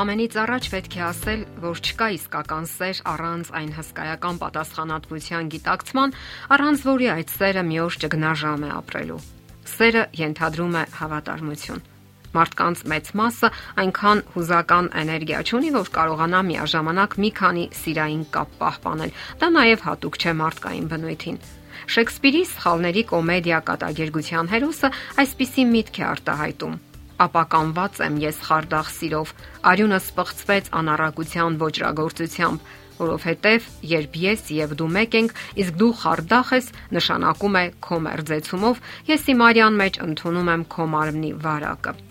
Ամենից առաջ պետք է ասել, որ չկա իսկական սեր առանց այն հսկայական պատասխանատվության գիտակցման, առանց որի այդ սերը մի օր ճգնաժամ է ապրելու։ Սերը ենթադրում է հավատարմություն։ Մարդկանց մեծ մասը այնքան հուզական էներգիա ունի, որ կարողանա միաժամանակ մի քանի սիրային կապ պահպանել։ Դա նաև հատուկ չէ մարդկային բնույթին։ Շեքսպիրի սխալների կոմեդիա կատակերգության հերոսը այսպիսի միտք է արտահայտում ապականված եմ ես խարդախ սիրով, արյունը սպղծվեց անառակության ոչրագործությամբ, որովհետև երբ ես եւ դու մեկ ենք, իսկ դու խարդախ ես, նշանակում է քո մերձեցումով ես իմ արյան մեջ ընդունում եմ քո մարմնի վարակը։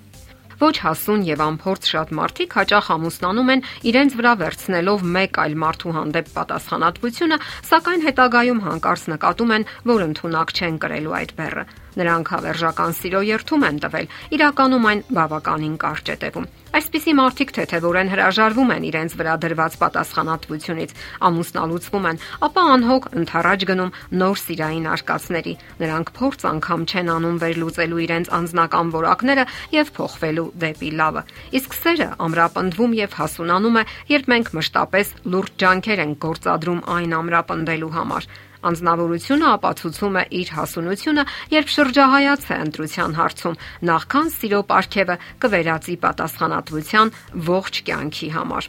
Ոչ հասուն եւ անփորձ շատ մարդիկ հաճախ ամուսնանում են իրենց վրա վերցնելով մեկ այլ մարդու հանդեպ պատասխանատվությունը, սակայն հետագայում հանկարծ նկատում են, որ ընդունակ չեն կրելու այդ բեռը։ Նրանք հավերժական սիրո երթում են տվել, իրականում այն բավականին կարճ է տևում։ Այսպիսի մարդիկ թեթևորեն հրաժարվում են իրենց վրա դրված պատասխանատվությունից, ամուսնալուծվում են, ապա անհոգ ընթառաջ գնում նոր սիրային արկածների։ Նրանք փորձ անգամ չեն անում վերլուծելու իրենց անձնական որակները եւ փոխվելու դեպի լավը։ Իսկ սերը ամրապնդվում եւ հասունանում է, երբ մենք մշտապես լուրջ ջանքեր ենք գործադրում այն ամրապնդելու համար։ Անznավորությունը ապացուցում է իր հասունությունը, երբ շրջահայաց է ընտրության հարցում, նախքան սիրո ապարքևը կվերածի պատասխանատվության ողջ կյանքի համար։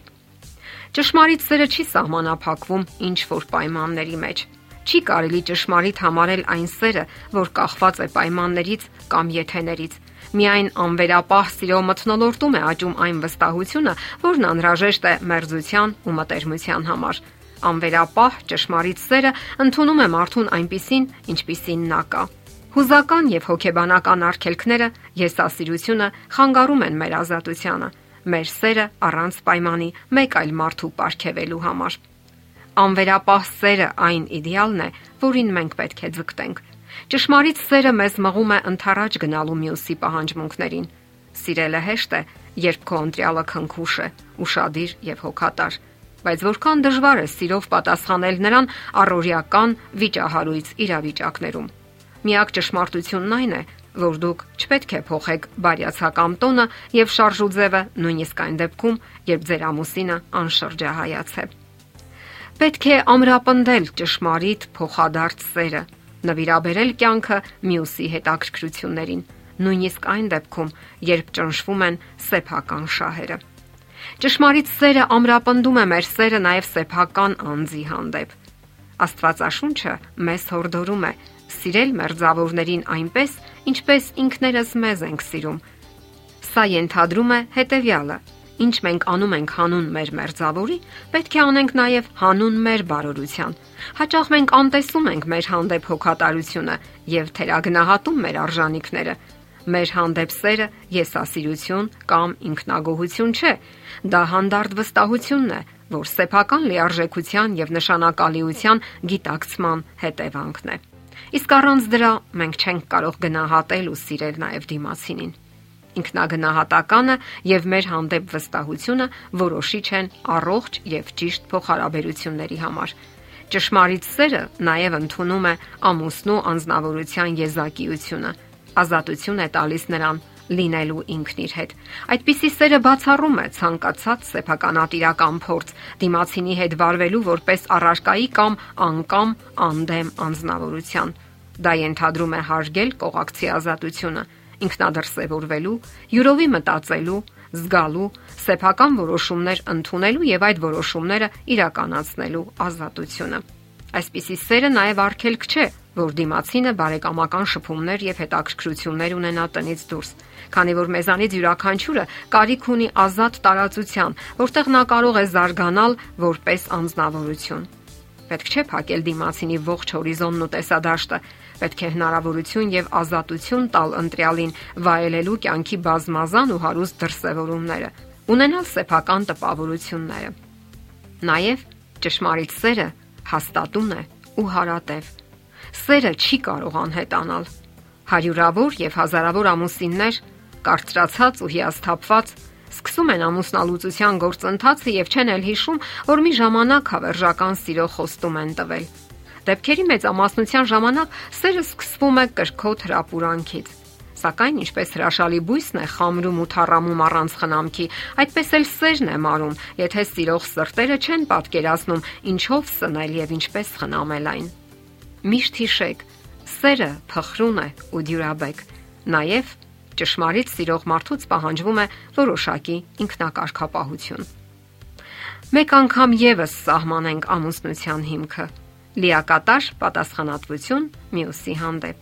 Ճշմարիտ սերը չի սահմանափակվում ինչ որ պայմանների մեջ։ Չի կարելի ճշմարիտ համարել այն սերը, որ կախված է պայմաններից կամ եթեներից միայն անվերապահ սիրո մթնոլորտում է աճում այն վստահությունը, որն անհրաժեշտ է մերձության ու մտերմության համար անվերապահ ճշմարիտ սերը ընդունում է մարդուն այնպիսին, ինչպիսին նա կա։ Հուզական եւ հոգեբանական արգելքները եսասիրությունը խանգարում են մեր ազատությանը, մեր սերը առանց պայմանի մեկ այլ մարդու ապարգևելու համար։ Անվերապահ սերը այն իդեալն է, որին մենք պետք է ձգտենք։ Ճշմարիտ սերը մեզ մղում է ընթարաճ գնալու մյուսի պահանջմունքներին։ Սիրելը հեշտ է, երբ քո ընտրյալը քնքուշ է, ուրشادիր եւ հոգատար բայց որքան դժվար է սիրով պատասխանել նրան առօրյական վիճահարույց իրավիճակներում։ Միակ ճշմարտությունն այն է, որ դուք չպետք է փոխեք բարյացակամ տոնը եւ շարժուձևը նույնիսկ այն դեպքում, երբ ձեր ամուսինը անշրջահայաց է։ Պետք է ամրապնդել ճշմարիտ փոխադարձ սերը, նվիրաբերել կյանքը մյուսի հետաքրքրություններին, նույնիսկ այն դեպքում, երբ ճնշվում են սեփական շահերը։ Ճշմարիտ սերը ամրապնդում է մեր սերը նաև սեփական անձի հանդեպ։ Աստվածաշունչը մեզ հորդորում է սիրել մերձավորներին այնպես, ինչպես ինքներս մեզ ենք սիրում։ Սա ենթադրում է հետևյալը. Ինչ մենք անում ենք հանուն մեր մերձավորի, պետք է անենք նաև հանուն մեր բարօրության։ Հաճախ մենք անտեսում ենք մեր հանդեպ հոգատարությունը եւ թերագնահատում մեր արժանինքները, Մեր հանդեպ սերը եսասիրություն կամ ինքնագոհություն չէ։ Դա հանդարտ վստահությունն է, որ սեփական լիարժեքության եւ նշանակալիության գիտակցման հետևանքն է։ Իսկ առանց դրա մենք չենք կարող գնահատել ու սիրել նաև դիմացինին։ Ինքնագնահատականը եւ մեր հանդեպ վստահությունը որոշիչ են առողջ եւ ճիշտ փոխհարաբերությունների համար։ Ճշմարիտ սերը նաև ընդունում է ամուսնու անznավորության եզակիությունը ազատություն է տալիս նրան լինելու ինքն իր հետ։ Այդպիսի սերը բացառում է ցանկացած սեփականատիրական փորձ դիմացինի հետ վարվելու որպես առարկայի կամ անկամ անդեմ անznավորության։ Դա ենթադրում է հարգել կողակցի ազատությունը, ինքնադրսևորվելու, յուրովի մտածելու, զգալու, սեփական որոշումներ ընդունելու եւ այդ որոշումները իրականացնելու ազատությունը։ Այսպիսի սերը նաև արգելք չէ, որ դիմացինը բարեկամական շփումներ եւ հետաքրքրություններ ունենա տնից դուրս, քանի որ մեզանից յուրաքանչյուրը կարիք ունի ազատ տարածության, որտեղ նա կարող է զարգանալ որպես անznավորություն։ Պետք չէ փակել դիմացինի ողջ հորիզոնն ու տեսադաշտը, պետք է հնարավորություն եւ ազատություն տալ ընտրյալին վայելելու կյանքի բազմազան ու հարուստ դրսևորումները, ունենալ սեփական տպավորությունները։ Նաեւ ճշմարիտ սերը հաստատուն է ու հարատև սերը չի կարող անհետանալ։ Հարյուրավոր եւ հազարավոր ամուսիններ կարծրացած ու հիասթափված սկսում են ամուսնալուծության գործընթացը եւ չեն էլ հիշում, որ մի ժամանակ հավերժական սիրո խոստում են տվել։ Դեպքերի մեծամասնության ժամանակ սերը սկսվում է կրկոտ հրապուրանքից։ Սակայն ինչպես հրաշալի բույսն է խամրում ու թառամում առանց խնամքի, այդպես էլ սերն է մարում, եթե սիրող սրտերը չեն պատկերացնում ինչով սնել եւ ինչպես խնամել այն։ Միշտ հիշեք, սերը փխրուն է ու դյուրաբեկ։ Նաեւ ճշմարիտ սիրող մարդուց պահանջվում է որոշակի ինքնակարգապահություն։ Մեկ անգամ եւս սահմանենք ամուսնության հիմքը՝ լիակատար պատասխանատվություն մյուսի հանդեպ,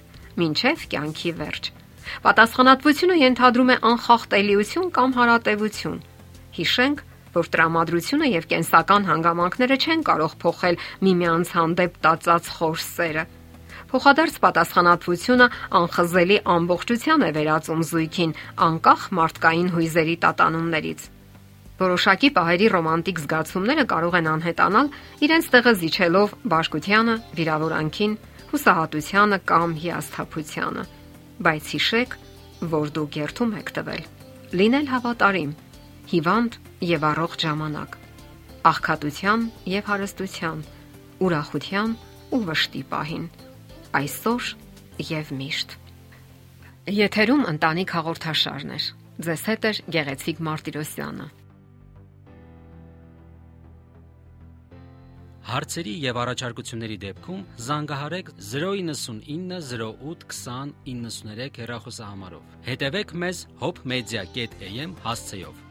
ինչև կյանքի վերջ։ Պատասխանատվությունը ենթադրում է անխախտելիություն կամ հարատևություն։ Հիշենք, որ տրամադրությունը եւ կենսական հանգամանքները չեն կարող փոխել միմյանց հանդեպ տածած խոր սերը։ Փոխադարձ պատասխանատվությունը անխզելի ամբողջության է վերածում զույգին, անկախ մարդկային հույզերի տատանումներից։ Որոշակի պահերի ռոմանտիկ զգացումները կարող են անհետանալ իրենց տեղը զիջելով բաշկությանը, վիրավորանքին, հուսահատությանը կամ հիասթափությանը։ Բայց հիշեք, որ դուք երթում եք տվել։ Լինել հավատարիմ, հիվանդ եւ առողջ ժամանակ, աղքատության եւ հարստության, ուրախության ու վշտի պահին, այսօր եւ միշտ։ Եթերում ընտանիք հաղորդաշարն է։ Ձեզ հետ է Գեղեցիկ Մարտիրոսյանը։ Հարցերի եւ առաջարկությունների դեպքում զանգահարեք 099 08 20 93 հեռախոսահամարով։ Հետևեք մեզ hopmedia.am հասցեով։